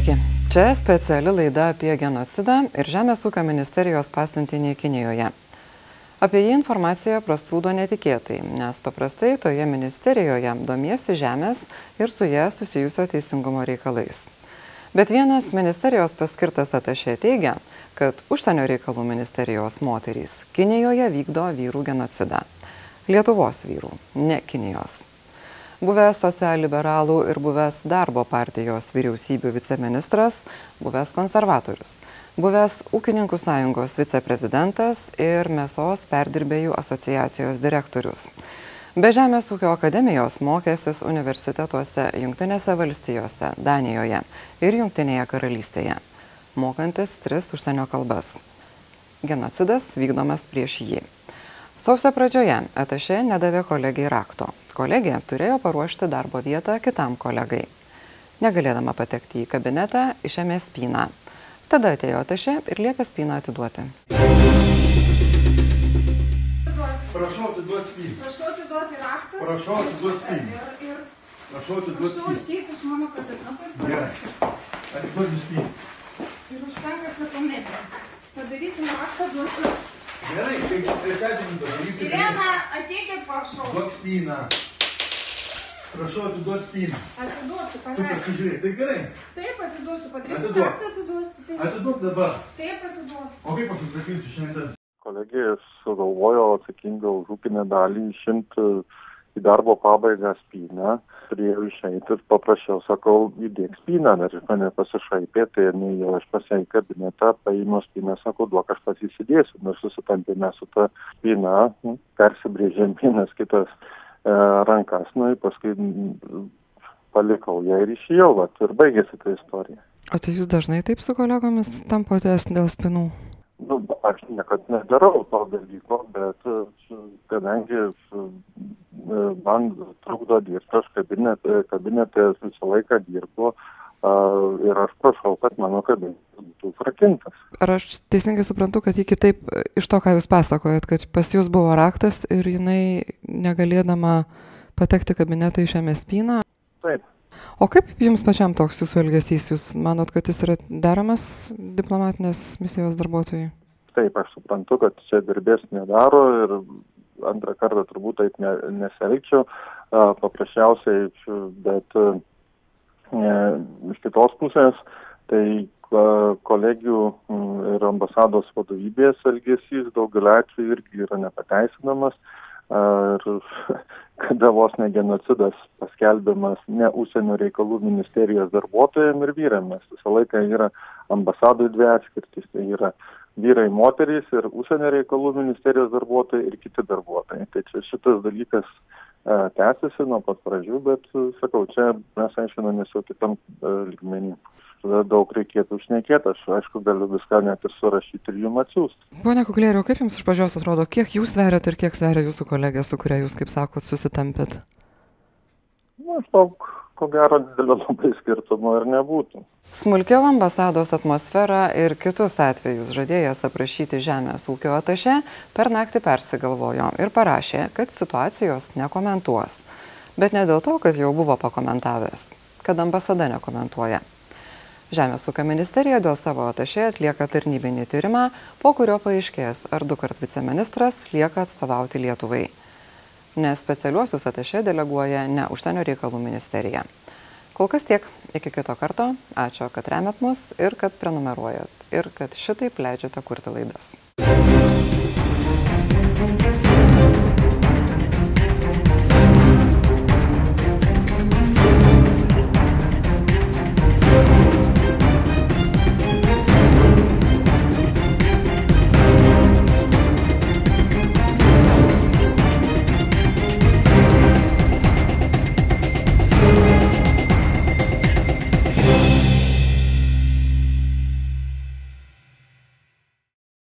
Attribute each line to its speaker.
Speaker 1: Čia speciali laida apie genocidą ir Žemės ūkio ministerijos pasiuntinį Kinijoje. Apie jį informacija prasprūdo netikėtai, nes paprastai toje ministerijoje domiesi žemės ir su ją susijusio teisingumo reikalais. Bet vienas ministerijos paskirtas atašė teigia, kad užsienio reikalų ministerijos moterys Kinijoje vykdo vyrų genocidą. Lietuvos vyrų, ne Kinijos buvęs socialliberalų ir buvęs darbo partijos vyriausybių viceministras, buvęs konservatorius, buvęs ūkininkų sąjungos viceprezidentas ir mėsos perdirbėjų asociacijos direktorius. Be Žemės ūkio akademijos mokėsis universitetuose Junktinėse valstijose, Danijoje ir Junktinėje karalystėje, mokantis tris užsienio kalbas. Genocidas vykdomas prieš jį. Sausio pradžioje atašė nedavė kolegiai rakto. Kolegė turėjo paruošti darbo vietą kitam kolegai. Negalėdama patekti į kabinetą, išėmė spyną. Tada atėjo atašė ir liepė spyną atiduoti.
Speaker 2: Prašau atiduoti spyną.
Speaker 3: Prašau atiduoti raktą.
Speaker 2: Prašau atiduoti spyną. Prašau atiduoti
Speaker 3: prašau
Speaker 2: spyną.
Speaker 3: įsėti iš mano kabineto ir
Speaker 2: Gerai. Atiduoti spyną.
Speaker 3: Ir užtenka atsakomybė. Padarysim raktą, duosiu.
Speaker 2: Gerai, tai trečiadienį padarysim.
Speaker 3: Irena, ateikit, prašau.
Speaker 2: Duok spyną. Prašau atiduoti spyną.
Speaker 3: Atiduosiu,
Speaker 2: Tu
Speaker 3: paleisk.
Speaker 2: pasižiūrėk. Tai gerai.
Speaker 3: Taip, atiduosiu, padarysim
Speaker 2: Atiduok.
Speaker 3: atiduosiu. Taip,
Speaker 2: Atiduok dabar.
Speaker 3: taip atiduosiu.
Speaker 2: O kaip aš atsakysiu šiandien?
Speaker 4: kolegė sugalvojo atsakingą už ūkinę dalį išimti į darbo pabaigą spynę. Turėjau išeiti ir paprašiau, sakau, įdėk spyną, nes iš mane pasišaipė, tai neėjau aš pas ją į kabinetą, paėmiau spyną, sakau, duok aš pas įsidėsiu, nors susitampėme su ta spyna, nu, persibrėžėm vienas kitas e, rankas, nu paskui palikau ją ir išėjau, vat, ir baigėsi ta istorija.
Speaker 1: O tai jūs dažnai taip su kolegomis tampotės dėl spinų?
Speaker 4: Nu, aš niekada nedarau to dalyko, bet e, kadangi e, man trukdo dirbti, aš kabinete, kabinete visą laiką dirbu ir aš prašau, kad mano kabinetas būtų frakintas.
Speaker 1: Ar aš teisingai suprantu, kad jį kitaip e, iš to, ką jūs pasakojat, kad pas jūs buvo raktas ir jinai negalėdama patekti į kabinetą išėmė spyną?
Speaker 4: Taip.
Speaker 1: O kaip jums pačiam toks jūsų elgesys? Jūs manot, kad jis yra deramas diplomatinės misijos darbuotojui?
Speaker 4: Taip, aš suprantu, kad čia garbės nedaro ir antrą kartą turbūt taip ne, neselgčiau, a, paprasčiausiai, bet e, iš kitos pusės, tai ko- kolegijų ir ambasados vadovybės elgesys daugeliu atveju irgi yra nepateisinamas. Ir kada vos ne genocidas paskelbiamas ne užsienio reikalų ministerijos darbuotojams ir vyram, nes visą laiką yra ambasadų dvi atskirtis, tai yra vyrai moterys ir užsienio reikalų ministerijos darbuotojai ir kiti darbuotojai. Tai čia šitas dalykas e, tęsiasi nuo pat pradžių, bet e, sakau, čia mes aiškinamės jau kitam e, lygmenį. Tada daug reikėtų užnekėti, aš aišku galiu viską net ir surašyti ir jums atsiųsti.
Speaker 1: Pone Kuklėriau, kaip jums iš pažiūros atrodo, kiek jūs sveriat ir kiek sveria jūsų kolegė, su kuria jūs, kaip sakot, susitampėt?
Speaker 4: Maždaug, ko gero, didelio labai skirtumo ir nebūtų.
Speaker 1: Smulkiau ambasados atmosferą ir kitus atvejus žadėjęs aprašyti žemės ūkio atašė per naktį persigalvojo ir parašė, kad situacijos nekomentuos. Bet ne dėl to, kad jau buvo pakomentavęs, kad ambasada nekomentuoja. Žemės ūkio ministerija dėl savo atašė atlieka tarnybinį tyrimą, po kurio paaiškės, ar du kart viceministras lieka atstovauti Lietuvai. Nes specialiuosius atašė deleguoja ne užsienio reikalų ministerija. Kol kas tiek. Iki kito karto. Ačiū, kad remet mus ir kad prenumeruojat. Ir kad šitaip leidžiate kurti laidas.